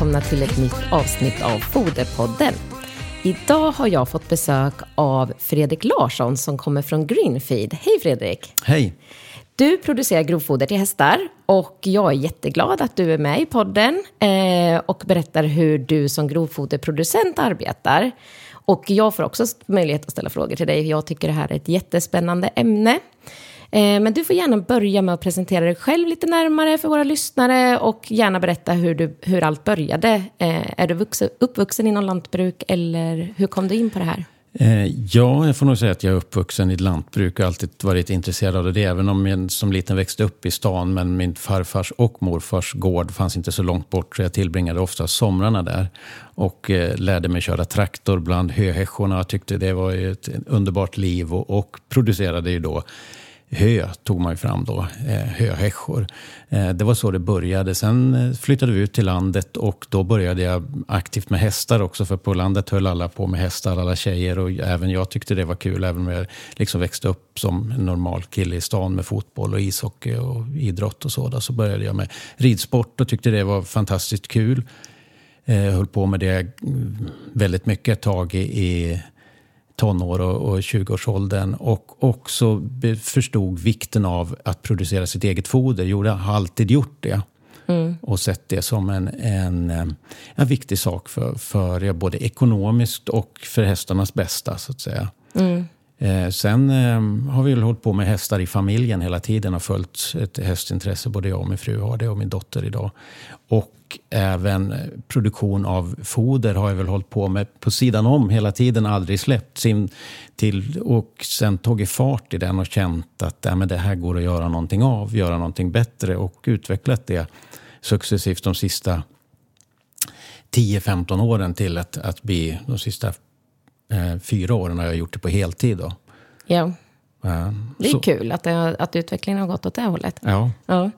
välkomna till ett nytt avsnitt av Foderpodden. Idag har jag fått besök av Fredrik Larsson som kommer från Greenfeed. Hej Fredrik! Hej! Du producerar grovfoder till hästar och jag är jätteglad att du är med i podden eh, och berättar hur du som grovfoderproducent arbetar. Och jag får också möjlighet att ställa frågor till dig. Jag tycker det här är ett jättespännande ämne. Eh, men du får gärna börja med att presentera dig själv lite närmare för våra lyssnare och gärna berätta hur, du, hur allt började. Eh, är du vuxen, uppvuxen inom lantbruk eller hur kom du in på det här? Eh, ja, jag får nog säga att jag är uppvuxen i lantbruk och alltid varit intresserad av det. Även om jag som liten växte upp i stan. Men min farfars och morfars gård fanns inte så långt bort. Så jag tillbringade ofta somrarna där. Och eh, lärde mig köra traktor bland höhäschorna. och tyckte det var ett underbart liv. Och, och producerade ju då hö tog man ju fram då, eh, höhäschor. Eh, det var så det började. Sen eh, flyttade vi ut till landet och då började jag aktivt med hästar också. För på landet höll alla på med hästar, alla tjejer. Och även jag tyckte det var kul, även om jag liksom växte upp som en normal kille i stan med fotboll och ishockey och idrott och sådär Så började jag med ridsport och tyckte det var fantastiskt kul. Eh, höll på med det väldigt mycket ett tag i, i tonår och, och 20-årsåldern och också förstod vikten av att producera sitt eget foder. Jag har alltid gjort det. Och sett det som en, en, eh, en viktig sak för, för både ekonomiskt och för hästarnas bästa så att säga. Eh, sen eh, har vi väl hållit på med hästar i familjen hela tiden och följt ett hästintresse. Både jag och min fru har det och min dotter idag. Och även produktion av foder har jag väl hållit på med på sidan om hela tiden, aldrig släppt sin till och sen tagit fart i den och känt att ja, men det här går att göra någonting av, göra någonting bättre och utvecklat det successivt de sista 10-15 åren till att, att bli de sista eh, fyra åren har jag gjort det på heltid. Då. Yeah det är så- kul att, det, att utvecklingen har gått åt det hållet. Ja, Ja.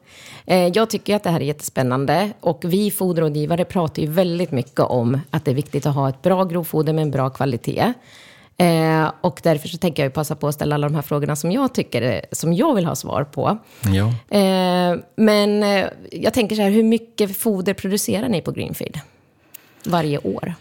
Eh, Jag tycker att det här är jättespännande och vi foderrådgivare pratar ju väldigt mycket om att det är viktigt att ha ett bra grovfoder med en bra kvalitet. Eh, och därför så tänker jag passa på att ställa alla de här frågorna som jag tycker, som jag vill ha svar på. ja. Eh, men jag tänker så här, hur mycket foder producerar ni på Greenfeed varje år?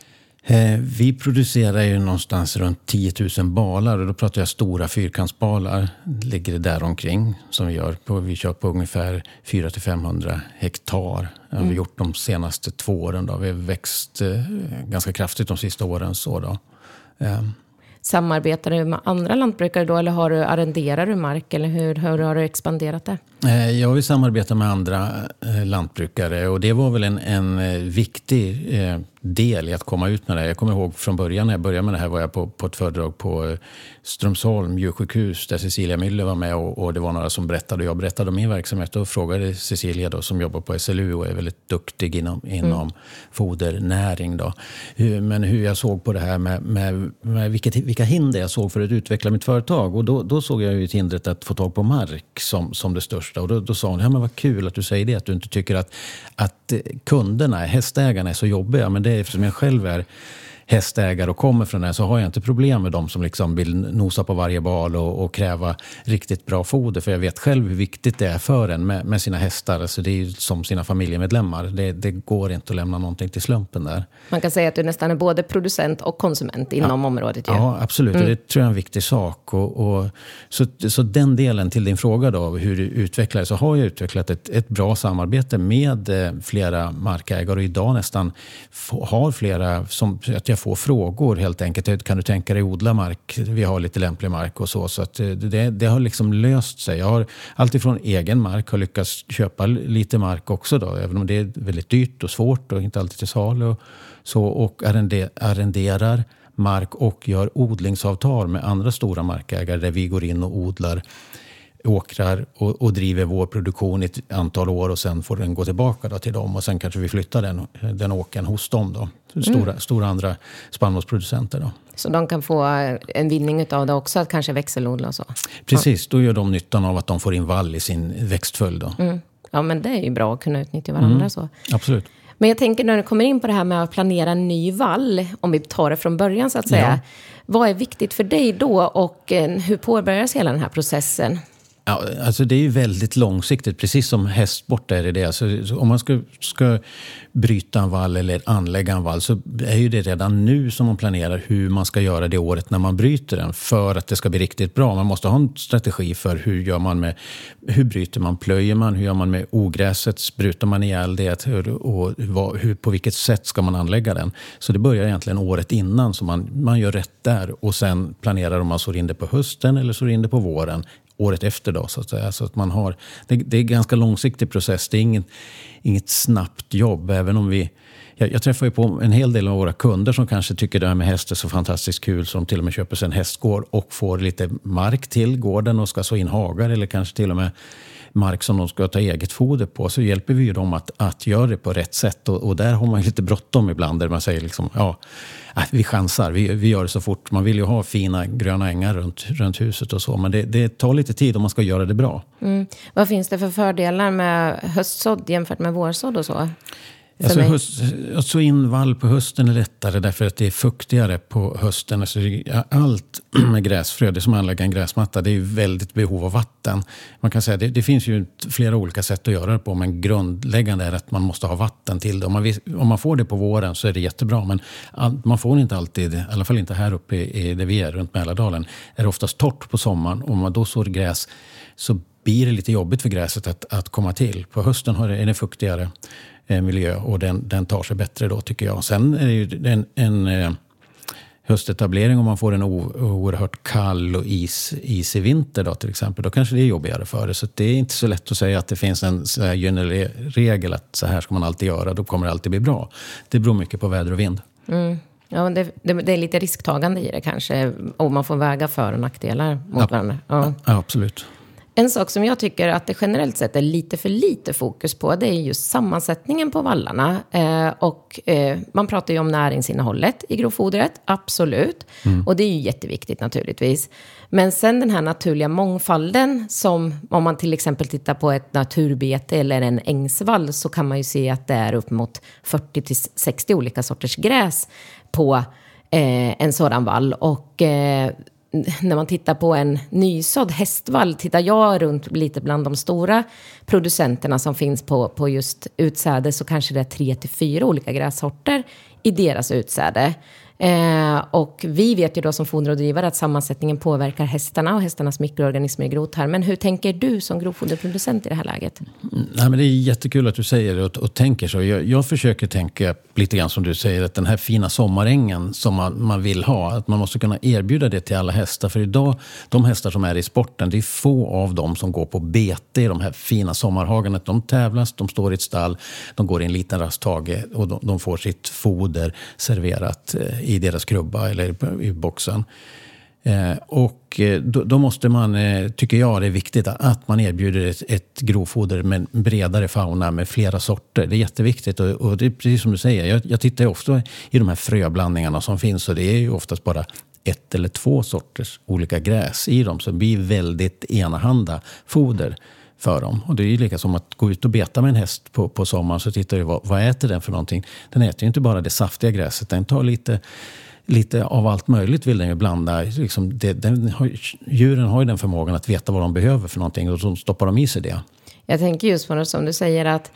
Eh, vi producerar ju någonstans runt 10 000 balar och då pratar jag stora fyrkantsbalar. Ligger det där omkring som vi gör. På, vi kör på ungefär 400-500 hektar. Det har vi gjort de senaste två åren. Då. Vi har växt eh, ganska kraftigt de sista åren. Så då. Eh, Samarbetar du med andra lantbrukare då eller har du, arrenderar du mark eller hur, hur har du expanderat det? Eh, Jag vill samarbeta med andra lantbrukare och det var väl en, en viktig del i att komma ut med det. Jag kommer ihåg från början när jag började med det här var jag på, på ett föredrag på eh, Strömsholm djursjukhus där Cecilia Müller var med och, och det var några som berättade och jag berättade om min verksamhet och frågade Cecilia då som jobbar på SLU och är väldigt duktig inom, inom fodernäring då. Hur, men hur jag såg på det här med, med, med vilket, vilka hinder jag såg för att utveckla mitt företag och då, då såg jag ju ett hindret att få tag på mark som, som det största och då, då sa hon, ja men vad kul att du säger det, att du inte tycker att, att eh, kunderna, hästägarna är så jobbiga, men det dig eftersom jag själv är hästägare och kommer från det så har jag inte problem med de som liksom vill nosa på varje bal och, och kräva riktigt bra foder. För jag vet själv hur viktigt det är för en med, med sina hästar. Alltså det är som sina familjemedlemmar. Det, det går inte att lämna någonting till slumpen där. Man kan säga att du nästan är både producent och konsument inom området ju. Ja, absolut. Och det tror jag är en viktig sak. Och, och, så, så den delen till din fråga då, hur du utvecklar så har jag utvecklat ett, ett bra samarbete med eh, flera markägare och idag nästan har flera, som, att jag Få frågor helt enkelt. Kan du tänka dig odla mark? Vi har lite lämplig mark och så. Så att eh, det, det har liksom löst sig. Jag har alltifrån egen mark har lyckats köpa lite mark också då, även om det är väldigt dyrt och svårt och inte alltid till salu. Och, så, och arrenderar mark och gör odlingsavtal med andra stora markägare där vi går in och odlar åkrar och, och driver vår produktion i ett antal år och sen får den gå tillbaka då till dem och sen kanske vi flyttar den, den åkern hos dem. Då. Stora, stora andra spannmålsproducenter. Då. Så de kan få en vinning av det också, att kanske växelodla och så. Precis, då gör de nyttan av att de får in vall i sin växtföljd. Då. Mm. Ja, men det är ju bra att kunna utnyttja varandra så. Absolut. Men jag tänker när du kommer in på det här med att planera en ny vall, om vi tar det från början så att säga. Vad är viktigt för dig då och eh, hur påbörjas hela den här processen? Ja, alltså det är ju väldigt långsiktigt, precis som hästsport är det. Alltså, om man ska, ska bryta en vall eller anlägga en vall så är ju det redan nu som man planerar hur man ska göra det året när man bryter den för att det ska bli riktigt bra. Man måste ha en strategi för hur gör man med, hur bryter man, plöjer man, hur gör man med ogräset, sprutar man ihjäl det och vad, hur, på vilket sätt ska man anlägga den? Så det börjar egentligen året innan så man, man gör rätt där och sen planerar om man sår in det på hösten eller sår in det på våren året efter. Då, så att säga. Så att man har, det, det är en ganska långsiktig process. Det är inget, inget snabbt jobb. Även om vi, jag, jag träffar ju på en hel del av våra kunder som kanske tycker det här med häst är så fantastiskt kul så de till och med köper sig en hästgård och får lite mark till gården och ska så in hagar eller kanske till och med mark som de ska ta eget foder på så hjälper vi ju dem att, att göra det på rätt sätt. Och, och där har man ju lite bråttom ibland där man säger liksom, ja, äh, vi chansar, vi, vi gör det så fort. Man vill ju ha fina gröna ängar runt, runt huset och så, men det, det tar lite tid om man ska göra det bra. Mm. Vad finns det för fördelar med höstsådd jämfört med vårsådd och så? Alltså höst, att så in vall på hösten är lättare därför att det är fuktigare på hösten. Alltså allt med gräsfrö, det är som att anlägga en gräsmatta, det är väldigt behov av vatten. Man kan säga det, det finns ju flera olika sätt att göra det på, men grundläggande är att man måste ha vatten till det. Om man, om man får det på våren så är det jättebra, men man får inte alltid, i alla fall inte här uppe i, i där vi är, runt Mälardalen, är det oftast torrt på sommaren. Om man då sår gräs så blir det lite jobbigt för gräset att, att komma till. På hösten är det fuktigare miljö och den, den tar sig bättre då tycker jag. Sen är det ju en, en eh, höstetablering om man får en oerhört kall och is, isig vinter då till exempel. Då kanske det är jobbigare för det. Så det är inte så lätt att säga att det finns en gyllene regel att så här ska man alltid göra. Då kommer det alltid bli bra. Det beror mycket på väder och vind. Ja, det, det, det är lite risktagande i det kanske. Och man får väga för och nackdelar mot varandra. Ja. Ja, absolut. En sak som jag tycker att det generellt sett är lite för lite fokus på, det är just sammansättningen på vallarna. Eh, och eh, man pratar ju om näringsinnehållet i grovfodret, absolut. Och det är ju jätteviktigt naturligtvis. Men sen den här naturliga mångfalden som om man till exempel tittar på ett naturbete eller en ängsvall så kan man ju se att det är upp mot 40-60 olika sorters gräs på eh, en sådan vall. Och eh, när man tittar på en nysådd hästvall, tittar jag runt lite bland de stora producenterna som finns på, på just utsäde så kanske det är tre till fyra olika grässorter i deras utsäde. Eh, och vi vet ju då som foderrådgivare att sammansättningen påverkar hästarna och hästarnas mikroorganismer i grovtarmen. Hur tänker du som grovfoderproducent i det här läget? Nej, men det är jättekul att du säger det och, och tänker så. Jag, jag försöker tänka lite grann som du säger, att den här fina sommarängen som man, man vill ha, att man måste kunna erbjuda det till alla hästar. För idag, de hästar som är i sporten, det är få av dem som går på bete i de här fina sommarhagarna. De tävlas, de står i ett stall, de går i en liten rasthage och de, de får sitt foder serverat eh, i deras krubba eller i boxen. Eh, och eh, då, då måste man, eh, tycker jag det är viktigt att man erbjuder ett, ett grovfoder med en bredare fauna med flera sorter. Det är jätteviktigt och, och det är precis som du säger, jag, jag tittar ju ofta i de här fröblandningarna som finns och det är ju oftast bara ett eller två sorters olika gräs i dem. Så det blir väldigt enahanda foder för dem. Och det är ju lika som att gå ut och beta med en häst på, på sommaren så tittar du vad, vad äter den för någonting. Den äter ju inte bara det saftiga gräset, den tar lite lite av allt möjligt vill den ju blanda. Liksom det, den har, djuren har ju den förmågan att veta vad de behöver för någonting och så stoppar de i sig det. Jag tänker just på det som du säger att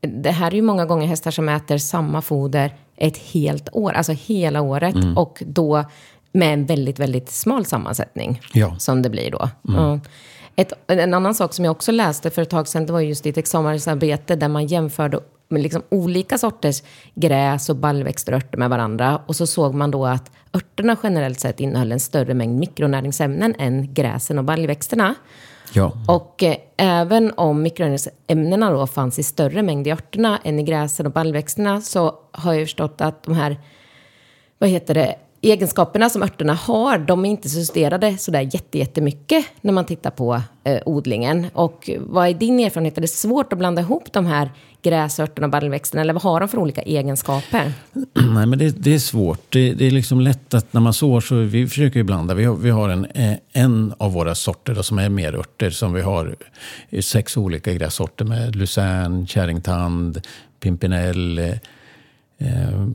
det här är ju många gånger hästar som äter samma foder ett helt år, alltså hela året. Och då med en väldigt, väldigt smal sammansättning. Ja. Som det blir då. Ja. Ett, en annan sak som jag också läste för ett tag sedan, det var just i ett examensarbete där man jämförde med liksom olika sorters gräs och baljväxter och örter med varandra. Och så såg man då att örterna generellt sett innehöll en större mängd mikronäringsämnen än gräsen och baljväxterna. Ja. Och eh, även om mikronäringsämnena då fanns i större mängd i örterna än i gräsen och baljväxterna så har jag förstått att de här, vad heter det, egenskaperna som örterna har, de är inte justerade sådär jättemycket när man tittar på eh, odlingen. Och vad är din erfarenhet? Är det svårt att blanda ihop de här gräsörterna och baljväxterna? Eller vad har de för olika egenskaper? Nej, men det, det är svårt. Det, det är liksom lätt att när man sår så vi försöker ju blanda. Vi har, vi har en, eh, en av våra sorter då, som är mer örter som vi har i sex olika grässorter med lucern, kärringtand, pimpinell, eh, eh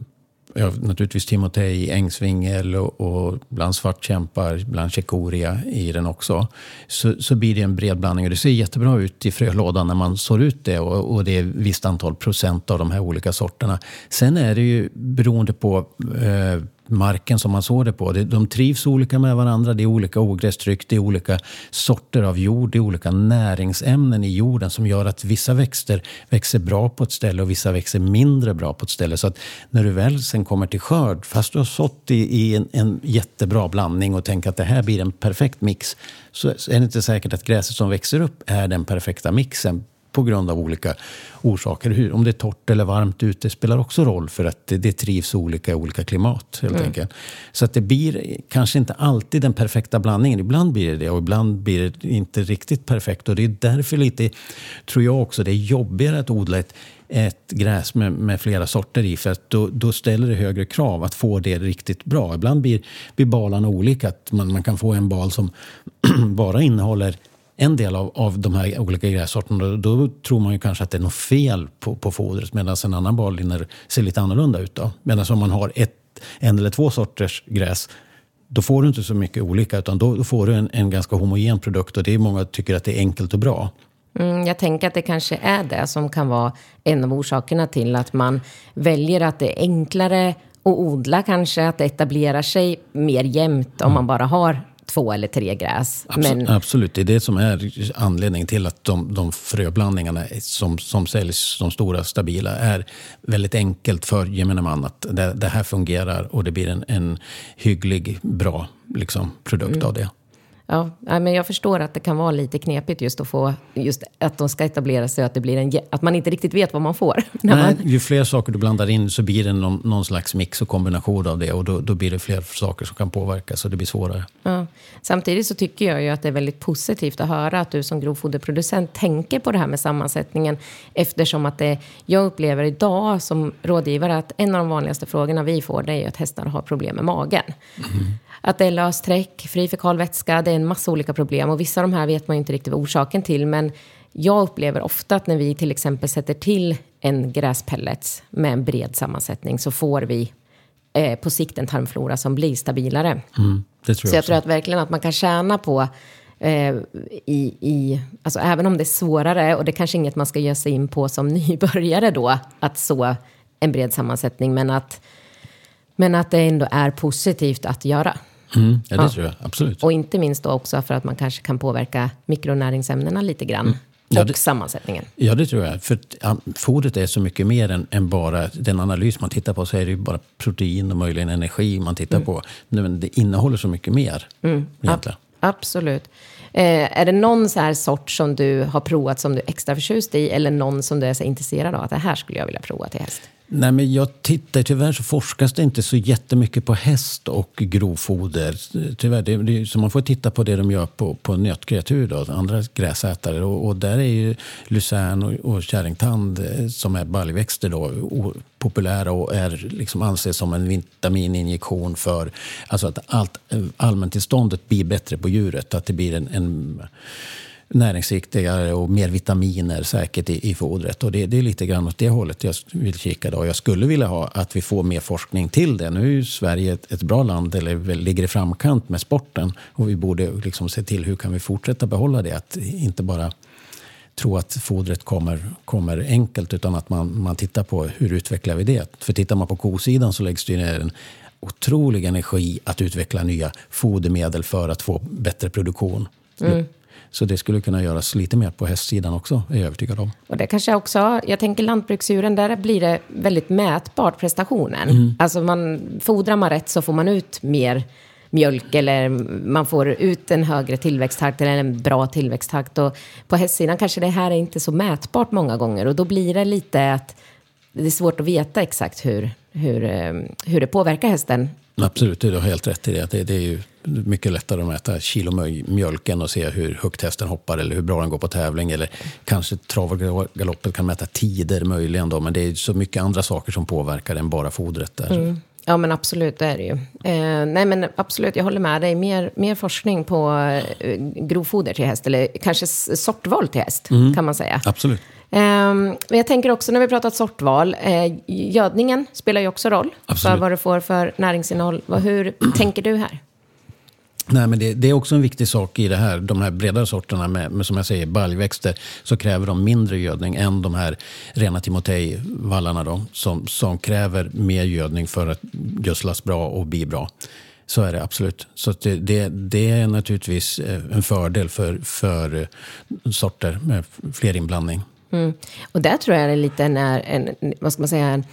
ja, naturligtvis timotej, ängsvingel och, och bland svartkämpar, bland chekoria i den också. Så, så blir det en bred blandning och det ser jättebra ut i frölådan när man sår ut det och, och det är ett visst antal procent av de här olika sorterna. Sen är det ju beroende på eh, marken som man sår det på. De trivs olika med varandra, det är olika ogrästryck, det är olika sorter av jord, det är olika näringsämnen i jorden som gör att vissa växter växer bra på ett ställe och vissa växer mindre bra på ett ställe. Så att när du väl sen kommer till skörd, fast du har sått i, i en, en jättebra blandning och tänker att det här blir en perfekt mix, så är det inte säkert att gräset som växer upp är den perfekta mixen på grund av olika orsaker. Hur, om det är torrt eller varmt ute spelar också roll för att det, det trivs olika i olika klimat. helt mm. enkelt. Så att det blir kanske inte alltid den perfekta blandningen. Ibland blir det det och ibland blir det inte riktigt perfekt. Och det är därför lite, tror jag också, det är jobbigare att odla ett ett gräs med, med, flera sorter i. För att då, då, ställer det högre krav att få det riktigt bra. Ibland blir, blir balarna olika. Att man, man kan få en bal som bara innehåller en del av, av de här olika grässorterna, då tror man ju kanske att det är något fel på, på fodret medan en annan ballinner ser lite annorlunda ut. Medan om man har ett, en eller två sorters gräs då får du inte så mycket olika utan då, då får du en, en, ganska homogen produkt och det är många tycker att det är enkelt och bra. Mm, jag tänker att det kanske är det som kan vara en av orsakerna till att man väljer att det är enklare att odla kanske, att det etablerar sig mer jämnt om mm. man bara har två eller tre gräs. Absolut, men... absolut. det är det som är anledningen till att de, de fröblandningarna som, som säljs, de stora stabila, är väldigt enkelt för gemene man att det, det, här fungerar och det blir en, en hygglig, bra liksom, produkt mm. av det. Ja, men jag förstår att det kan vara lite knepigt just att få, just att de ska etablera sig och att, det blir en, att man inte riktigt vet vad man får. Nej, man... Ju fler saker du blandar in så blir det någon, någon slags mix och kombination av det och då, då blir det fler saker som kan påverka så det blir svårare. Ja. Samtidigt så tycker jag ju att det är väldigt positivt att höra att du som grovfoderproducent tänker på det här med sammansättningen eftersom att det, jag upplever idag som rådgivare att en av de vanligaste frågorna vi får det är ju att hästar har problem med magen. Mm. Att det är lösträck, fri fekal vätska, det är en massa olika problem. Och vissa av de här vet man inte riktigt vad orsaken till. Men jag upplever ofta att när vi till exempel sätter till en gräspellets med en bred sammansättning så får vi eh, på sikt en tarmflora som blir stabilare. Mm, jag så jag också. tror att verkligen att man kan tjäna på eh, i, i, alltså även om det är svårare och det är kanske inget man ska ge sig in på som nybörjare då, att så en bred sammansättning, men att, men att det ändå är positivt att göra. Mm, ja, det ja. tror jag. Absolut. Och inte minst då också för att man kanske kan påverka mikronäringsämnena lite grann. Mm. Ja, och det, sammansättningen. Ja, det tror jag. För fodret är så mycket mer än, än, bara den analys man tittar på. Så är det ju bara protein och möjligen energi man tittar mm. på. Men det innehåller så mycket mer. Mm. Egentligen. absolut. Eh, är det någon så här sort som du har provat som du är extra förtjust i? Eller någon som du är så intresserad av att det här skulle jag vilja prova till häst? Nej, men jag tittar, tyvärr så forskas det inte så jättemycket på häst och grovfoder. Tyvärr, det, det, så man får titta på det de gör på, på nötkreatur, då, andra gräsätare. Och, och där är ju lucern och, och kärringtand, eh, som är baljväxter, då, populära och är, liksom, anses som en vitamininjektion för alltså att allt, eh, allmäntillståndet blir bättre på djuret. Att det blir en, en näringsriktigare och mer vitaminer säkert i, i fodret. Och det, det, är lite grann åt det hållet jag vill kika. Då. Jag skulle vilja ha att vi får mer forskning till det. Nu är ju Sverige ett, ett bra land, eller ligger i framkant med sporten. Och vi borde liksom se till hur kan vi fortsätta behålla det. Att inte bara tro att fodret kommer, kommer enkelt, utan att man, man tittar på hur utvecklar vi det. För tittar man på kosidan så läggs det ner en otrolig energi att utveckla nya fodermedel för att få bättre produktion. Mm. Så det skulle kunna göras lite mer på hästsidan också, är jag övertygad om. Och det kanske också, jag tänker lantbruksdjuren, där blir det väldigt mätbart prestationen. Mm. Alltså man, fodrar man rätt så får man ut mer mjölk eller man får ut en högre tillväxttakt eller en bra tillväxttakt. Och på hästsidan kanske det här är inte så mätbart många gånger och då blir det lite att det är svårt att veta exakt hur, hur, eh, hur det påverkar hästen Absolut, du har helt rätt i det. det. Det är ju mycket lättare att mäta kilo mjöl- mjölk än att se hur högt hästen hoppar eller hur bra den går på tävling. Eller kanske trav och galoppet kan mäta tider möjligen då, men det är så mycket andra saker som påverkar än bara fodret där. Ja, men absolut, det är det ju. Eh, nej, men absolut, jag håller med dig. Mer, mer forskning på eh, grovfoder till häst, eller kanske sortval till häst, kan man säga. Absolut. Ehm, men jag tänker också när vi pratat sortval, eh, gödningen spelar ju också roll för Absolut. vad du får för näringsinnehåll. Hur tänker du här? Nej, men det, det är också en viktig sak i det här. De här bredare sorterna med, med som jag säger, baljväxter så kräver de mindre gödning än de här rena Timotej-vallarna då, som, som kräver mer gödning för att gödslas bra och bli bra. Så är det absolut. Så det, det, det är naturligtvis eh, en fördel för, för eh, sorter med fler inblandning. Mm. Och där tror jag det är lite en, en, vad ska man säga, en,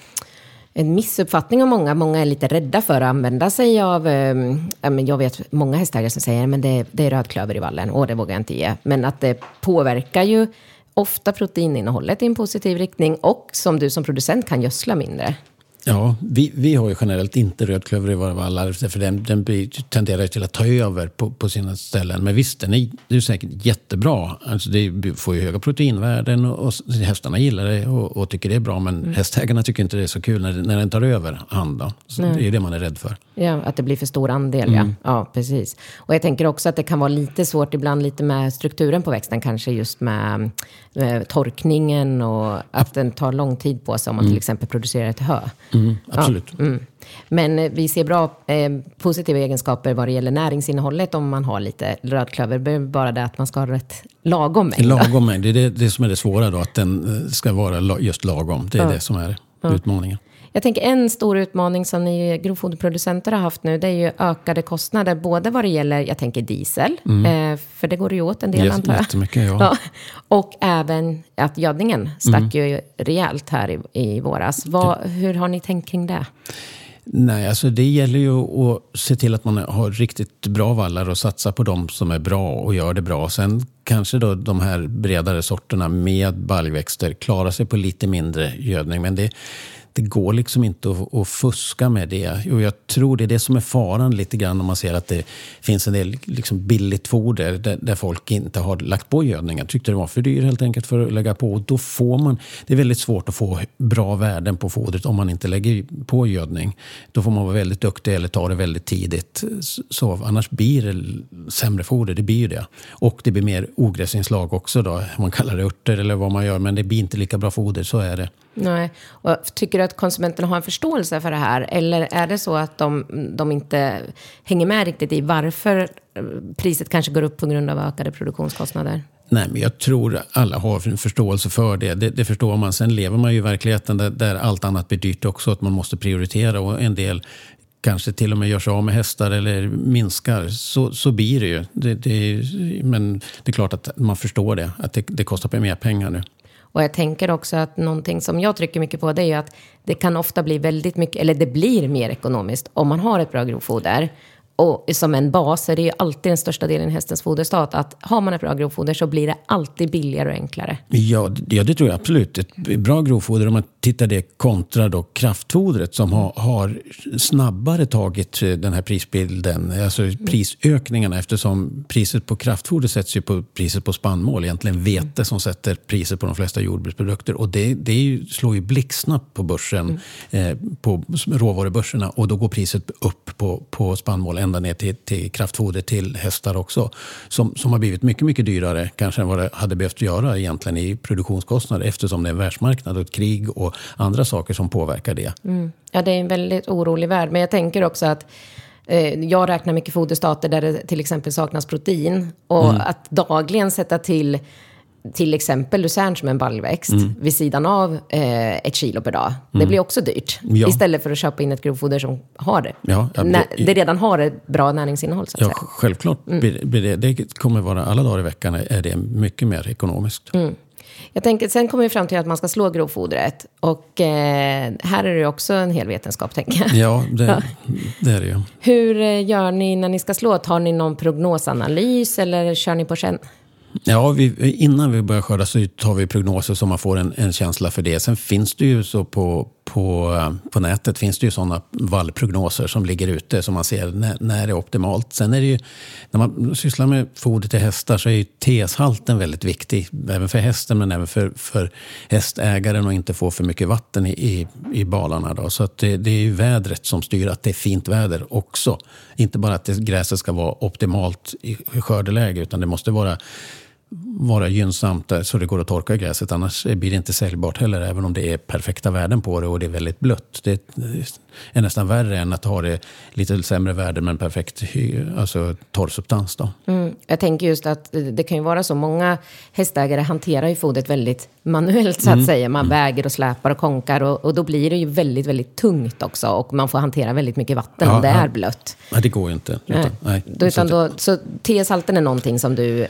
en missuppfattning av många. Många är lite rädda för att använda sig av, ehm, men jag vet många hästägare som säger men det, det är rödklöver i vallen, och det vågar jag inte ge. Men att det påverkar ju ofta proteininnehållet i en positiv riktning och som du som producent kan gödsla mindre. Ja, vi, vi har ju generellt inte rödklöver i våra vallar för den, den tenderar till att ta över på, på sina ställen. Men visst, den är, det är säkert jättebra. Alltså det får ju höga proteinvärden och, och hästarna gillar det och, och tycker det är bra. Men hästägarna tycker inte det är så kul när, när den tar över hand. Då. Så det är ju det man är rädd för. Ja, att det blir för stor andel, ja. Ja, precis. Och jag tänker också att det kan vara lite svårt ibland lite med strukturen på växten, kanske just med, med torkningen och att den tar lång tid på sig om man till exempel producerar ett hö. Mm, absolut. Ja, mm. Men eh, vi ser bra eh, positiva egenskaper vad det gäller näringsinnehållet om man har lite rödklöver. Bara det att man ska ha rätt lagom mängd. Lagom mängd, det är det, det som är det svåra då. Att den eh, ska vara just lagom. Det är det som är utmaningen. Jag tänker en stor utmaning som ni grovfoderproducenter har haft nu, det är ju ökade kostnader, både vad det gäller, jag tänker diesel, eh, för det går ju åt en del antar jag. jättemycket, ja. Och även att gödningen stack ju rejält här i, i våras. Vad, hur har ni tänkt kring det? Nej, alltså det gäller ju att se till att man har riktigt bra vallar och satsa på de som är bra och gör det bra. Sen kanske då de här bredare sorterna med baljväxter klarar sig på lite mindre gödning. Men det, det går liksom inte att, att fuska med det. Och jag tror det är det som är faran lite grann om man ser att det finns en del liksom billigt foder där, där folk inte har lagt på gödning. Jag tyckte det var för dyrt helt enkelt för att lägga på. Och då får man, det är väldigt svårt att få bra värden på fodret om man inte lägger på gödning. Då får man vara väldigt duktig eller ta det väldigt tidigt. Så, annars blir det sämre foder, det blir ju det. Och det blir mer ogräsinslag också då. Man kallar det örter eller vad man gör, men det blir inte lika bra foder, så är det. Nej. Och tycker du att konsumenterna har en förståelse för det här? Eller är det så att de, de inte hänger med riktigt i varför eh, priset kanske går upp på grund av ökade produktionskostnader? Nej, men jag tror alla har en förståelse för det. det. Det förstår man. Sen lever man ju i verkligheten där, där allt annat blir dyrt också. Att man måste prioritera och en del kanske till och med gör sig av med hästar eller minskar. Så, så blir det ju. Det, det, men det är klart att man förstår det. Att det, det kostar mer pengar nu. Och jag tänker också att någonting som jag trycker mycket på det är ju att det kan ofta bli väldigt mycket, eller det blir mer ekonomiskt om man har ett bra grovfoder. Och som en bas är det ju alltid den största delen i hästens foderstat att har man ett bra grovfoder så blir det alltid billigare och enklare. Ja, det- ja, det tror jag absolut. Ett bra grovfoder, om man tittar det kontra då kraftfodret som har, har snabbare tagit eh, den här prisbilden, alltså prisökningarna eftersom priset på kraftfoder sätts ju på priset på spannmål, egentligen vete som sätter priset på de flesta jordbruksprodukter. Och det, det ju, slår ju blixtsnabbt på börsen, eh, på råvarubörserna och då går priset upp på, på spannmål ända ner till, till kraftfoder till hästar också. Som, som har blivit mycket, mycket dyrare kanske än vad det hade behövt göra egentligen i produktionskostnader eftersom det är en världsmarknad och ett krig och andra saker som påverkar det. Ja, det är en väldigt orolig värld. Men jag tänker också att eh, jag räknar mycket foderstater där det till exempel saknas protein. Och Mm. att dagligen sätta till till exempel lucern som en baljväxt Mm. vid sidan av eh, ett kilo per dag. Det blir också dyrt. Ja. Istället för att köpa in ett grovfoder som har det. Ja, ja, det- det redan har ett bra näringsinnehåll så att Ja, säga. självklart. blir det, det kommer vara alla dagar i veckan är det mycket mer ekonomiskt. Jag tänker, sen kommer vi fram till att man ska slå grovfodret. Och eh, här är det också en hel vetenskap, tänker jag. Ja, det, det är det ju. Hur eh, gör ni när ni ska slå? Tar ni någon prognosanalys eller kör ni på känn? Ja, vi, innan vi börjar skörda så tar vi prognoser så man får en, en känsla för det. Sen finns det ju så på, på, på nätet finns det ju sådana vallprognoser som ligger ute som man ser när, när det är optimalt. Sen är det ju, när man sysslar med foder till hästar så är ju teshalten väldigt viktig. Även för hästen men även för, för hästägaren att inte få för mycket vatten i, i, i balarna. Då. Så att det, det är ju vädret som styr att det är fint väder också. Inte bara att det, gräset ska vara optimalt i skördeläge utan det måste vara vara gynnsamt där, så det går att torka gräset. Annars blir det inte säljbart heller, även om det är perfekta värden på det och det är väldigt blött. Det är nästan värre än att ha det lite sämre värde men perfekt alltså, torr substans. Då. Mm. Jag tänker just att det kan ju vara så, många hästägare hanterar ju fodret väldigt manuellt så att Mm. säga. Man väger och släpar och konkar och, och då blir det ju väldigt, väldigt tungt också. Och man får hantera väldigt mycket vatten Ja, om det ja. är blött. Nej, det går ju inte. Utan, nej. Då, utan då, så T-salten är någonting som du... Eh,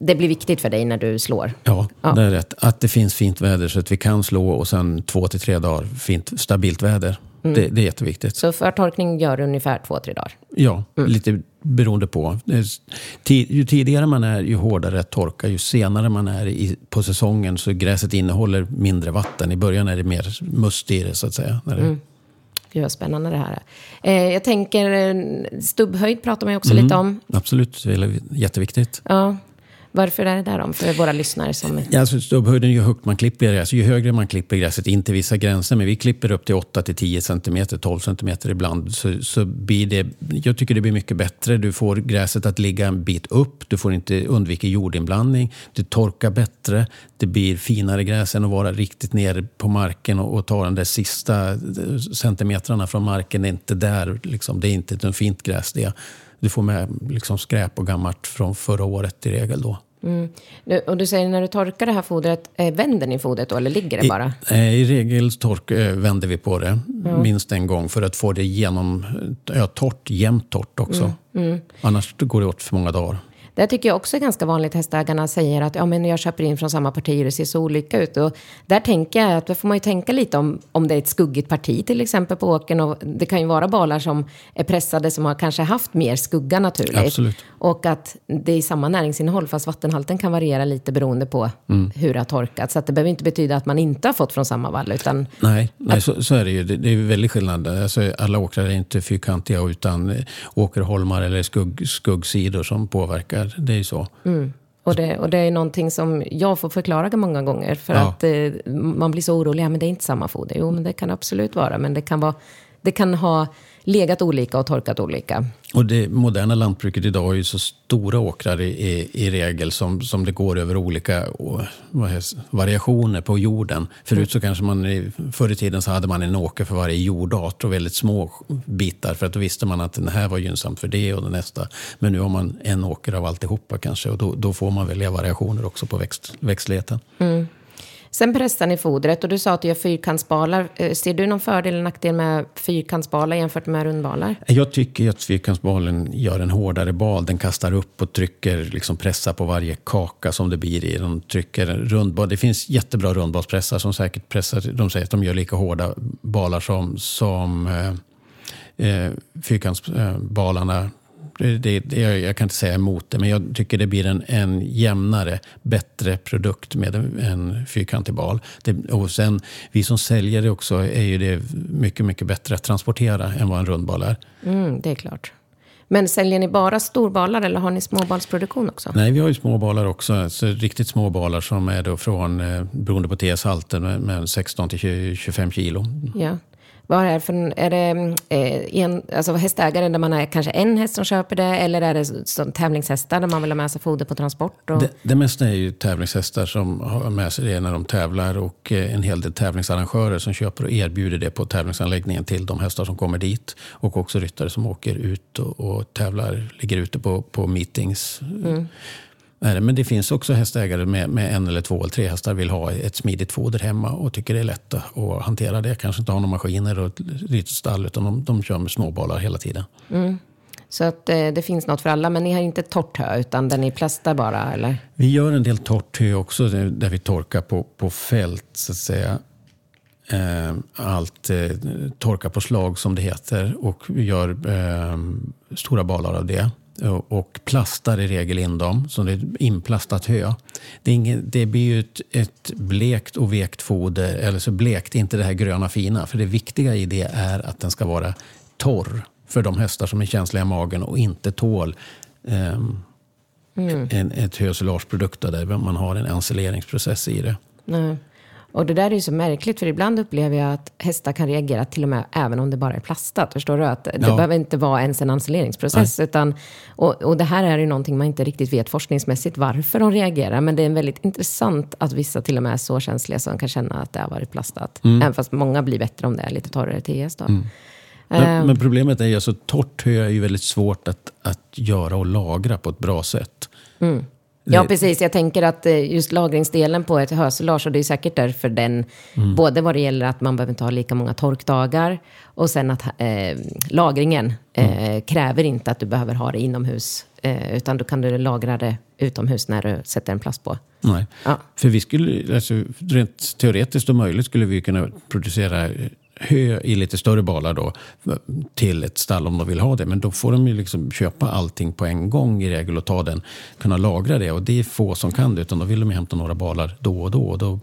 det blir viktigt för dig när du slår. Ja, Ja. det är rätt. Att det finns fint väder så att vi kan slå och sen två till tre dagar fint stabilt väder. Mm. Det, det är jätteviktigt. Så förtorkning gör du ungefär två, tre dagar. Ja, lite beroende på. Ti- Ju tidigare man är, ju hårdare att torka. Ju senare man är i, på säsongen så gräset innehåller mindre vatten. I början är det mer must i det så att säga. När det, Gud vad spännande det här är. Eh, jag tänker, eh, stubbhöjd pratar man ju också Mm. lite om. Absolut, det är jätteviktigt. Ja. Varför är det där om? För våra lyssnare som... Ja, alltså stubbhöjden, ju högt man klipper gräset, ju högre man klipper gräset, inte vissa gränser, men vi klipper upp till 8 till 10 cm, 12 cm ibland, så, så blir det, jag tycker det blir mycket bättre. Du får gräset att ligga en bit upp, du får inte undvika jordinblandning, det torkar bättre, det blir finare gräs än att vara riktigt nere på marken och, och ta de där sista eh, centimetrarna från marken. Det är inte där, liksom, det är inte ett fint gräs det. Du får med liksom, skräp och gammalt från förra året i regel då. Du, och du säger när du torkar det här fodret, eh, vänder ni fodret då eller ligger det bara? I, eh, I regel tork, eh, vänder vi på det minst en gång för att få det genom, ja, torrt, jämnt torrt också. Mm, Annars går det åt för många dagar. Det tycker jag också är ganska vanligt. Hästägarna säger att ja, men jag köper in från samma parti och det ser så olika ut. Och där tänker jag att då får man ju tänka lite om, om det är ett skuggigt parti till exempel på åkern. Och det kan ju vara balar som är pressade som har kanske haft mer skugga naturligt. Absolut. Och att det är samma näringsinnehåll fast vattenhalten kan variera lite beroende på Mm. hur det har torkat. Så att det behöver inte betyda att man inte har fått från samma vall utan Nej, nej så, så är det ju. Det, det är ju väldigt skillnad. Alltså, alla åkrar är inte fyrkantiga utan åkerholmar eller skugg, skuggsidor som påverkar. Det är ju så. Och det, och det är någonting som jag får förklara många gånger. För Ja. att eh, man blir så orolig. Ja, men det är inte samma foder. Jo, men det kan absolut vara. Men det kan, vara, det kan ha legat olika och torkat olika. Och det moderna lantbruket idag har ju så stora åkrar i, i, i regel som, som det går över olika vad heter, variationer på jorden. Förut så kanske man, förr i tiden så hade man en åker för varje jordart och väldigt små bitar för att då visste man att den här var gynnsamt för det och den nästa. Men nu har man en åker av alltihopa kanske och då, då får man välja variationer också på växt, växtligheten. Sen pressar ni fodret och du sa att du gör fyrkantsbalar. Eh, ser du någon fördel eller nackdel med fyrkantsbalar jämfört med rundbalar? Jag tycker att fyrkantsbalen gör en hårdare bal. Den kastar upp och trycker, liksom pressar på varje kaka som det blir i. De trycker en rundbal. Det finns jättebra rundbalspressar som säkert pressar. De säger att de gör lika hårda balar som, som eh, eh, fyrkantsbalarna. Det, det, det, jag, kan inte säga emot det, men jag tycker det blir en, en jämnare, bättre produkt med en, en fyrkantig bal. Det, och sen, vi som säljare också är ju det mycket, mycket bättre att transportera än vad en rundbal är. Mm, det är klart. Men säljer ni bara storbalar eller har ni småbalsproduktion också? Nej, vi har ju små balar också. Alltså, riktigt små balar som är då från, eh, beroende på TS-halten, med, med 16 till 20, 25 kilo. Ja. Vad är det för är det eh, en, alltså hästägare där man är kanske en häst som köper det eller är det som tävlingshästar där man vill ha med sig foder på transport? Och, Det, det mesta är ju tävlingshästar som har med sig det när de tävlar och eh, en hel del tävlingsarrangörer som köper och erbjuder det på tävlingsanläggningen till de hästar som kommer dit. Och också ryttare som åker ut och, och tävlar, ligger ute på, på meetings. Det. Men det finns också hästägare med, med en eller två eller tre hästar vill ha ett smidigt foder hemma och tycker det är lätt att hantera det. Kanske inte har några maskiner och ett litet stall utan de, de kör med småbalar hela tiden. så att eh, det finns något för alla, men ni har inte torrt hö utan den ni plastar bara eller? Vi gör en del torrt hö också där där vi torkar på, på fält så att säga. Eh, allt eh, torkar på slag som det heter och vi gör eh, stora balar av det. Och- och plastar i regel in dem, så det är inplastat hö. Det, är ingen, det blir ju ett, ett blekt och vekt foder, eller så blekt, inte det här gröna fina. För det viktiga i det är att den ska vara torr för de hästar som är känsliga i magen och inte tål ehm, en, ett hösolageprodukt där man har en ensileringsprocess i det. Nej. Och det där är ju så märkligt, för ibland upplever jag att hästar kan reagera till och med även om det bara är plastat. Förstår du? Att det Ja. behöver inte vara ens en ensileringsprocess. Utan, och, och det här är ju någonting man inte riktigt vet forskningsmässigt varför de reagerar. Men det är väldigt intressant att vissa till och med är så känsliga som kan känna att det har varit plastat. Även fast många blir bättre om det är lite torrare TS då. Men, men problemet är ju alltså torrt hö är ju väldigt svårt att, att göra och lagra på ett bra sätt. Ja, precis. Jag tänker att eh, just lagringsdelen på ett hösolage, och det är säkert därför den, Mm. både vad det gäller att man behöver inte ha lika många torkdagar, och sen att eh, lagringen eh, Mm. kräver inte att du behöver ha det inomhus, eh, utan då kan du lagra det utomhus när du sätter en plast på. Nej. Ja. För vi skulle, alltså, rent teoretiskt och möjligt skulle vi kunna producera hö i lite större balar då till ett stall om de vill ha det. Men då får de ju liksom köpa allting på en gång i regel och ta den, kunna lagra det. Och det är få som kan det, utan då vill de ju hämta några balar då och då. Och då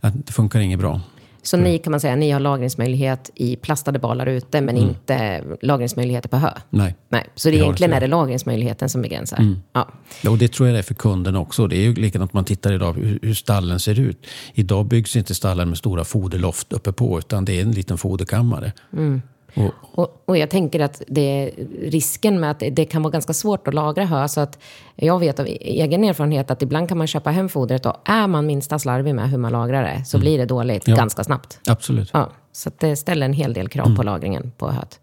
äh, det funkar inget bra. Så ni kan man säga, ni har lagringsmöjlighet i plastade balar ute, men inte lagringsmöjligheter på hö? Nej. Nej, så det har egentligen är det lagringsmöjligheten som begränsar? Ja. Ja, och det tror jag det är för kunden också. Det är ju likadant man tittar idag hur, hur stallen ser ut. Idag byggs inte stallar med stora foderloft uppe på utan det är en liten foderkammare. Och, Och, och jag tänker att det är risken med att det, kan vara ganska svårt att lagra hö. Så att jag vet av egen erfarenhet att ibland kan man köpa hem fodret och är man minsta slarvig med hur man lagrar det så blir det dåligt Ja. ganska snabbt. absolut. Ja, så det ställer en hel del krav på lagringen på höet.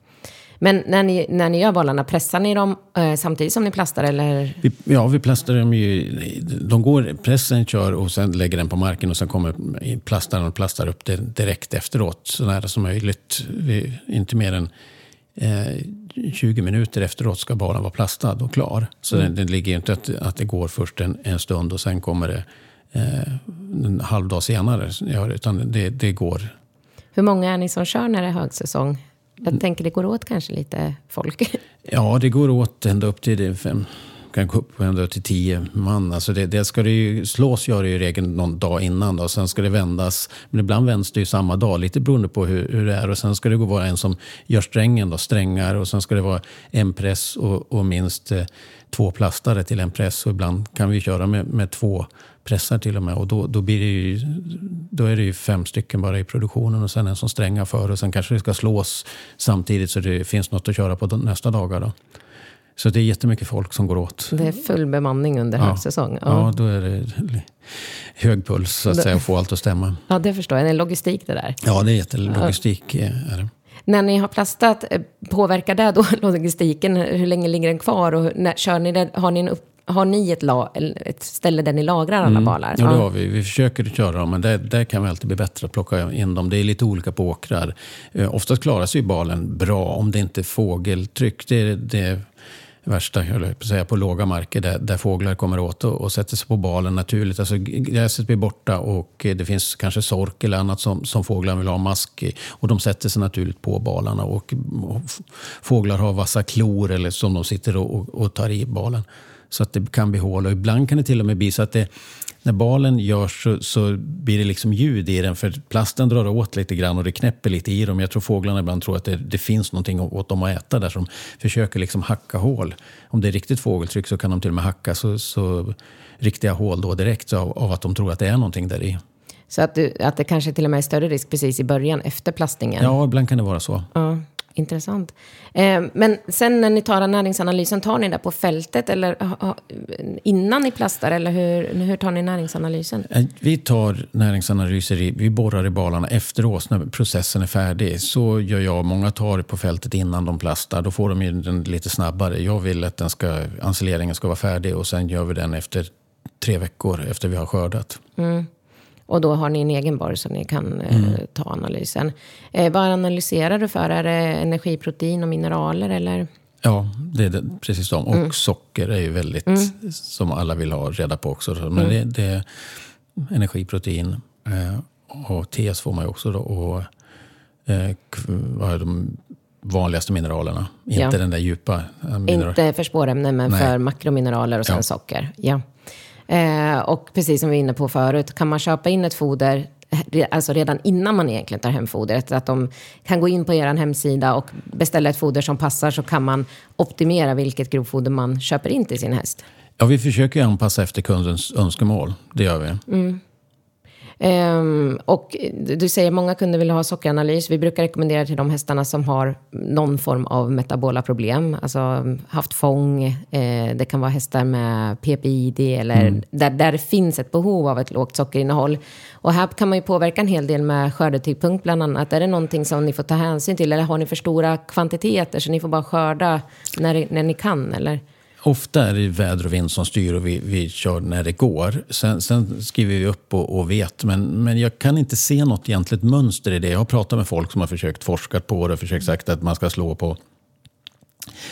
Men när ni, när ni gör bollarna, pressar ni dem eh, samtidigt som ni plastar eller? Vi, ja, vi plastar dem ju. De går, pressen kör och sen lägger den på marken och sen kommer plastaren och plastar upp det direkt efteråt. Så nära som möjligt. Vi, inte mer än eh, 20 minuter efteråt ska balen vara plastad och klar. Så Mm. det, det ligger ju inte att, att det går först en, en stund och sen kommer det eh, en halv dag senare. Ja, utan det, det går Hur många är ni som kör när det är högsäsong? Jag tänker det går åt kanske lite folk. Ja, det går åt ända upp till det fem, kan gå upp ända till tio man. Alltså det, det ska det ju, slås gör det ju i regel någon dag innan. Då. Sen ska det vändas. Men ibland vänds det ju samma dag, lite beroende på hur, hur det är. Och sen ska det gå vara en som gör strängen, då, strängar. Och sen ska det vara en press och, och minst eh, två plastare till en press. Och ibland kan vi köra med, med två pressar till och med. Och då, då, blir det ju, då är det ju fem stycken bara i produktionen och sen en som strängar för. Och sen kanske det ska slås samtidigt så det finns något att köra på nästa dagar. Då. Så det är jättemycket folk som går åt. Det är full bemanning under högsäsong. Ja, Ja. då är det hög puls så att säga, att få allt att stämma. ja, det förstår jag. Det är logistik det där. Ja, det är jättelogistik. eh, Är det. När ni har plastat, eh, påverkar det då logistiken? Hur länge ligger den kvar? Och när, kör ni det, har, ni en upp, har ni ett, la, ett ställe där ni lagrar alla balar? Mm. Ja, det har vi. Vi försöker köra dem, men där, där kan vi alltid bli bättre att plocka in dem. Det är lite olika på åkrar. Eh, oftast klarar sig balen bra om det inte är fågeltryck. Det är det värsta, jag höll på att säga, på låga marker där, där fåglar kommer åt och, och sätter sig på balen naturligt. Alltså, gräset blir borta och eh, det finns kanske sork eller annat som, som fåglarna vill ha mask i. Och de sätter sig naturligt på balarna. Och, och fåglar har vassa klor eller som de sitter och, och, och tar i balen. Så att det kan bli hål. Och ibland kan det till och med bli så att det, när balen görs så, så blir det liksom ljud i den. För plasten drar åt lite grann och det knäpper lite i dem. Jag tror fåglarna ibland tror att det, det finns någonting åt dem att äta där. Så de försöker liksom hacka hål. Om det är riktigt fågeltryck så kan de till och med hacka så, så riktiga hål då direkt av, av att de tror att det är någonting där i. Så att, du, att det kanske till och med är större risk precis i början, efter plastningen? Ja, ibland kan det vara så. Ja, intressant. Eh, men sen när ni tar näringsanalysen, tar ni det på fältet eller innan ni plastar? Eller hur, hur tar ni näringsanalysen? Eh, Vi tar näringsanalyser, i, vi borrar i balarna efteråt när processen är färdig. Så gör jag. Många tar på fältet innan de plastar. Då får de ju den lite snabbare. Jag vill att den ska, ensileringen ska vara färdig och sen gör vi den efter tre veckor efter vi har skördat. Och då har ni en egen borr så ni kan eh, ta analysen. Eh, vad analyserar du för? Är det energiprotein och mineraler eller? Ja, det är det, precis så. Och socker är ju väldigt, som alla vill ha reda på också. Men det, det är energiprotein eh, och TS får man ju också då. Och, eh, vad är de, vanligaste mineralerna. Inte Ja. den där djupa eh, mineral. Inte för spårämnen, men Nej. för makromineraler och sen Ja. socker. Ja. Eh, och precis som vi var inne på förut, kan man köpa in ett foder re- Alltså redan innan man egentligen tar hem fodret. Att de kan gå in på er hemsida och beställa ett foder som passar så kan man optimera vilket grovfoder man köper in till sin häst. Ja, vi försöker anpassa efter kundens önskemål. Det gör vi. Ehm, och du säger många kunder vill ha sockeranalys. Vi brukar rekommendera till de hästarna som har någon form av metabola problem. Alltså haft fång, eh, det kan vara hästar med PPID eller där, där det finns ett behov av ett lågt sockerinnehåll. Och här kan man ju påverka en hel del med skördetidpunkt bland annat. Är det någonting som ni får ta hänsyn till eller har ni för stora kvantiteter så ni får bara skörda när, när ni kan? Eller? Ofta är det väder och vind som styr och vi, vi kör när det går. Sen, sen skriver vi upp och, och vet, men, men jag kan inte se något egentligt mönster i det. Jag har pratat med folk som har försökt forska på det och försökt sagt att man ska slå på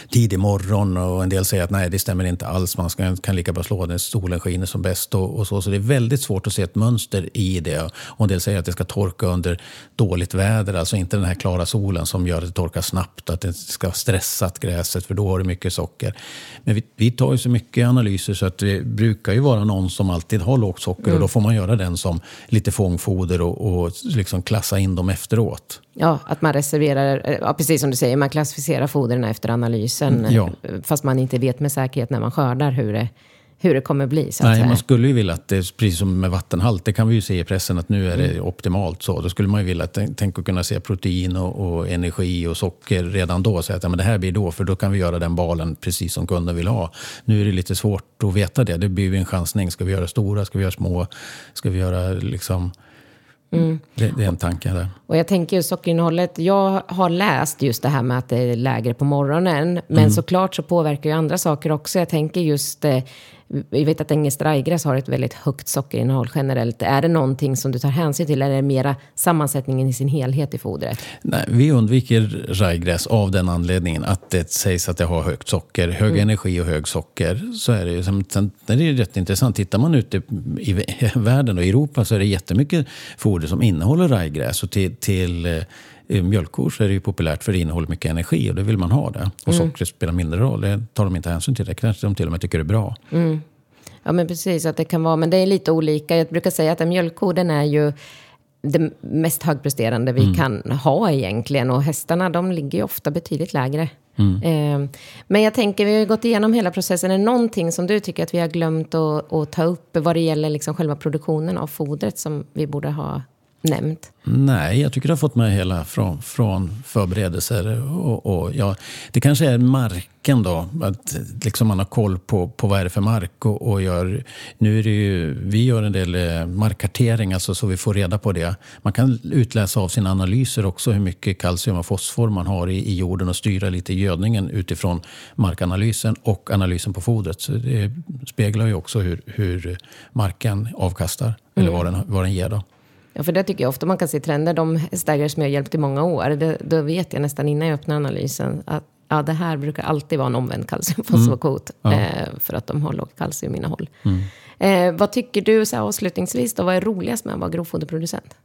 tidig morgon och en del säger att nej, det stämmer inte alls. Man ska, kan lika bra slå när solen skiner som bäst och, och så. Så det är väldigt svårt att se ett mönster i det. Och en del säger att det ska torka under dåligt väder, alltså inte den här klara solen som gör att det torkar snabbt, att det ska ha stressat gräset för då har det mycket socker. Men vi, vi tar ju så mycket analyser så att det brukar ju vara någon som alltid har lågt socker och då får man göra den som lite fångfoder och, och liksom klassa in dem efteråt. Ja, att man reserverar, eh, ja, precis som du säger, man klassificerar fodren efter analysen. Ja. eh, Fast man inte vet med säkerhet när man skördar hur det, hur det kommer bli. Nej, säga. man skulle ju vilja att det, precis som med vattenhalt, det kan vi ju se i pressen att nu är det Mm. optimalt så. Då skulle man ju vilja tänk att kunna se protein och, och energi och socker redan då. Så att ja, men det här blir då, för då kan vi göra den balen precis som kunden vill ha. Nu är det lite svårt att veta det. Det blir ju en chansning. Ska vi göra stora? Ska vi göra små? Ska vi göra liksom... Mm. Det, det är en tanke där. Och jag tänker ju sockerinnehållet, jag har läst just det här med att det är lägre på morgonen. Men Mm. såklart så påverkar ju andra saker också. Jag tänker just, eh, vi vet att engelskt rajgräs har ett väldigt högt sockerinnehåll generellt. Är det någonting som du tar hänsyn till eller är det mera sammansättningen i sin helhet i fodret? Nej, vi undviker rajgräs av den anledningen att det sägs att det har högt socker, hög energi och hög socker. Så är det ju. Sen, är det rätt intressant. Tittar man ute i vä- världen och i Europa så är det jättemycket foder som innehåller rajgräs. Och till, till eh, mjölkkor så är det ju populärt för det innehåller mycket energi och det vill man ha det. Och sockret spelar mindre roll. Det tar de inte hänsyn till. Det kanske de till och med tycker är bra. Ja, men precis. Att det kan vara, men det är lite olika. Jag brukar säga att en mjölkko, den är ju det mest högpresterande vi kan ha egentligen. Och hästarna, de ligger ju ofta betydligt lägre. Eh, men jag tänker, vi har ju gått igenom hela processen. Är det någonting som du tycker att vi har glömt att, att ta upp vad det gäller liksom själva produktionen av fodret som vi borde ha nämnt? Nej, jag tycker du har fått med hela från, från förberedelser. Och, och, ja, det kanske är marken då, att liksom man har koll på, på vad är det för mark. Och, och gör, nu är det ju, vi gör en del eh, markkartering, alltså så vi får reda på det. Man kan utläsa av sina analyser också hur mycket kalcium och fosfor man har i, i jorden och styra lite gödningen utifrån markanalysen och analysen på fodret. Så det speglar ju också hur, hur marken avkastar, eller vad den, vad den ger. Då. Ja, för det tycker jag ofta man kan se trender. De hästägare som jag hjälpt i många år, det, då vet jag nästan innan jag öppnar analysen att ja, det här brukar alltid vara en omvänd kalciumfosforkvot. Ja. Eh, för att de har lågt kalciuminnehåll. Eh, vad tycker du så här, avslutningsvis då? Vad är roligast med att vara grovfoderproducent?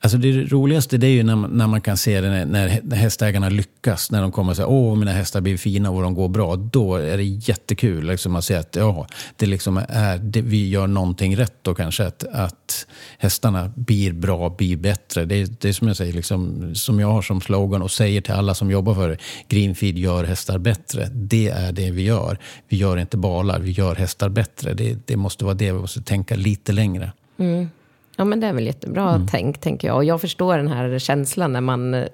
Alltså det roligaste det är ju när man, när man kan se det när, när hästägarna lyckas. När de kommer och säger åh mina hästar blir fina och de går bra. Då är det jättekul. Liksom att se att ja, det liksom är, det, vi gör någonting rätt då kanske. Att, att hästarna blir bra, blir bättre. Det, är- det är som jag säger, liksom, som jag har som slogan och säger till alla som jobbar för det. Greenfeed gör hästar bättre. Det är det vi gör. Vi gör inte balar, vi gör hästar bättre. Det, det måste vara det, vi måste tänka lite längre. Mm. Ja, men det är väl jättebra tänk, tänker jag. Och jag förstår den här känslan när man eh,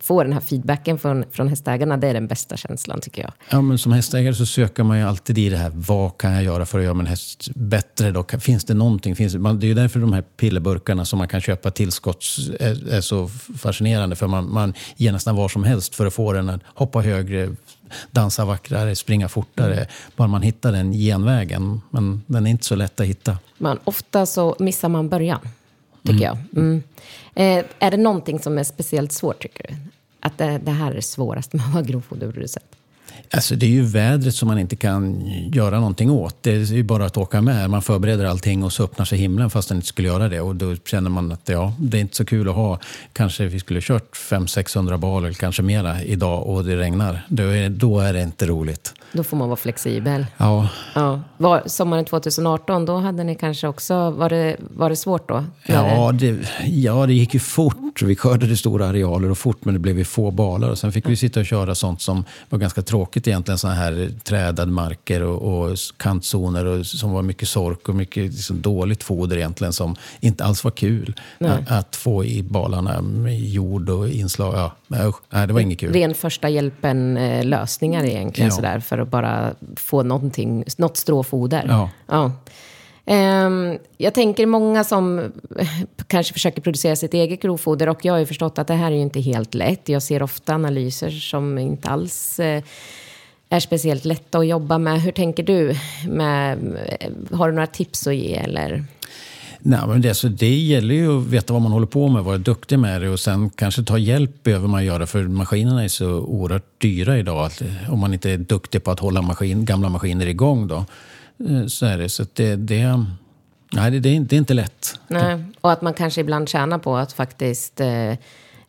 får den här feedbacken från, från hästägarna. Det är den bästa känslan, tycker jag. Ja, men som hästägare så söker man ju alltid i det här. Vad kan jag göra för att göra min häst bättre? Då? Finns det någonting? Finns det, man, det är ju därför de här pillerburkarna som man kan köpa tillskotts är, är så fascinerande. För man, man ger nästan var som helst för att få den att hoppa högre, dansa vackrare, springa fortare. Bara man hittar den genvägen. Men den är inte så lätt att hitta. Man, ofta så missar man början, tycker jag. Mm. Eh, är det någonting som är speciellt svårt, tycker du? Att det, det här är det svåraste med att vara grovfoderproducent? Alltså det är ju vädret som man inte kan göra någonting åt. Det är ju bara att åka med. Man förbereder allting och så öppnar sig himlen fast den inte skulle göra det. Och då känner man att ja, det är inte så kul att ha. Kanske vi skulle kört 500-600 bal eller kanske mera idag och det regnar. Då är, då är det inte roligt. Då får man vara flexibel. Ja, Ja. Var, sommaren 2018, då hade ni kanske också... Var det, var det svårt då? Ja det, ja, det gick ju fort. Vi skördade stora arealer och fort, men det blev ju få balar. Och sen fick vi sitta och köra sånt som var ganska tråkigt egentligen. Såna här trädade marker och, och kantzoner och, som var mycket sork och mycket liksom, dåligt foder egentligen som inte alls var kul. Att, att få i balarna med jord och inslag. Ja, nej, det var inget kul. Ren första hjälpen-lösningar egentligen, Ja. sådär, för att bara få någonting, något stråfoder. Ja. Ja. Ehm, jag tänker många som kanske försöker producera sitt eget grovfoder och jag har ju förstått att det här är ju inte helt lätt. Jag ser ofta analyser som inte alls eh, är speciellt lätta att jobba med. Hur tänker du? Med, eh, har du några tips att ge eller? Nej, men det, så det gäller ju att veta vad man håller på med, vara duktig med det och sen kanske ta hjälp behöver man göra för maskinerna är så oerhört dyra idag. Att, eh, om man inte är duktig på att hålla maskin, gamla maskiner igång då eh, Så är det. Så det, det, nej, det, det, är, inte lätt. Nej. Och att man kanske ibland tjänar på att faktiskt eh,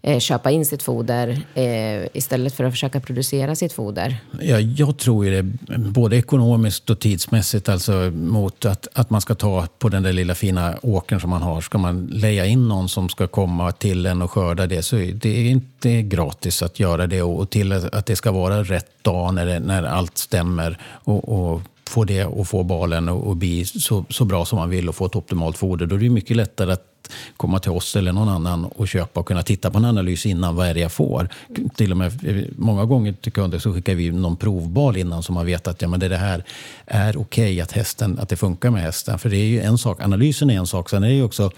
eh, köpa in sitt foder eh, istället för att försöka producera sitt foder. Ja, jag tror ju det, både ekonomiskt och tidsmässigt, alltså mot att, att man ska ta på den där lilla fina åkern som man har. Ska man leja in någon som ska komma till en och skörda det så är det är inte gratis att göra det. Och till att det ska vara rätt dag när, det, när allt stämmer. Och, och få det och få balen och, och bli så, så bra som man vill och få ett optimalt foder. Då är det mycket lättare att komma till oss eller någon annan och köpa och kunna titta på en analys innan. Vad är det jag får? Till och med många gånger till kunder så skickar vi någon provbal innan så man vet att ja, men det det här är okej att, hästen, att det funkar med hästen. För det är ju en sak, analysen är en sak. Sen är det ju också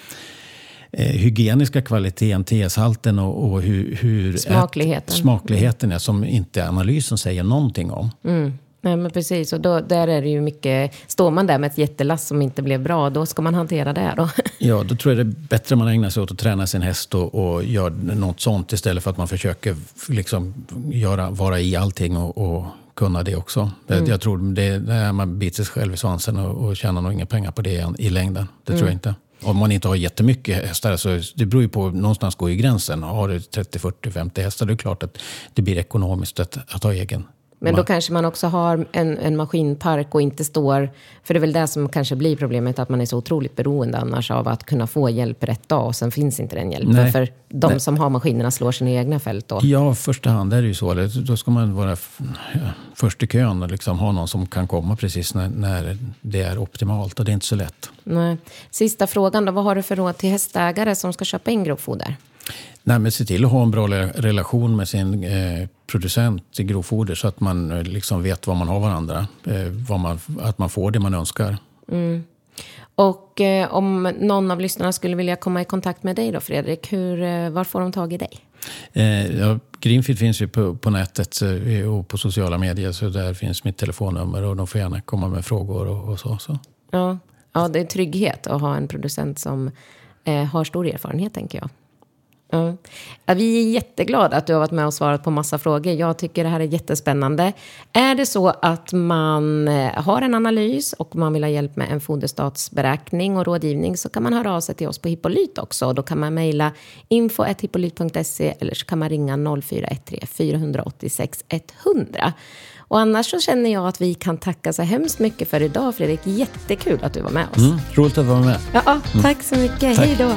eh, hygieniska kvaliteten, TS-halten och, och hur, hur Smakligheten. smakligheten är som inte analysen säger någonting om. Nej, men precis. Och då, där är det ju mycket... Står man där med ett jättelass som inte blev bra, då ska man hantera det då. Ja, då tror jag det är bättre man ägnar sig åt att träna sin häst och, och gör något sånt istället för att man försöker liksom göra, vara i allting och, och kunna det också. Jag- Jag tror det, det man biter sig själv i svansen och, och tjänar nog inga pengar på det i längden. Det tror jag inte. Om man inte har jättemycket hästar, så det beror ju på, någonstans går ju gränsen. Har du 30, 40, 50 hästar, det är klart att det blir ekonomiskt att, att ha egen. Men då kanske man också har en, en maskinpark och inte står... För det är väl det som kanske blir problemet, att man är så otroligt beroende annars av att kunna få hjälp rätt dag och sen finns inte den hjälpen. Nej. För de Nej. som har maskinerna slår sina egna fält då. Ja, i första hand är det ju så. Då ska man vara först i kön och liksom ha någon som kan komma precis när, när det är optimalt. Och det är inte så lätt. Nej. Sista frågan då, vad har du för råd till hästägare som ska köpa in grovfoder? Nej, men se till att ha en bra relation med sin eh, producent i grovfoder så att man eh, liksom vet vad man har varandra. Eh, vad man, att man får det man önskar. Och eh, om någon av lyssnarna skulle vilja komma i kontakt med dig då, Fredrik, hur, eh, var får de tag i dig? Eh, ja, Greenfield finns ju på, på nätet eh, och på sociala medier så där finns mitt telefonnummer och de får gärna komma med frågor och, och så. så. Ja. ja, det är trygghet att ha en producent som har stor erfarenhet, tänker jag. Ja. Vi är jätteglada att du har varit med och svarat på massa frågor. Jag tycker det här är jättespännande. Är det så att man eh, har en analys och man vill ha hjälp med en foderstatsberäkning och rådgivning så kan man höra av sig till oss på Hippolyt också. Då kan man mejla info.hippolyt.se eller så kan man ringa 0413 486 100. Och annars så känner jag att vi kan tacka så hemskt mycket för idag, Fredrik. Jättekul att du var med oss. Mm, roligt att vara med. Ja, tack så mycket. Hej då.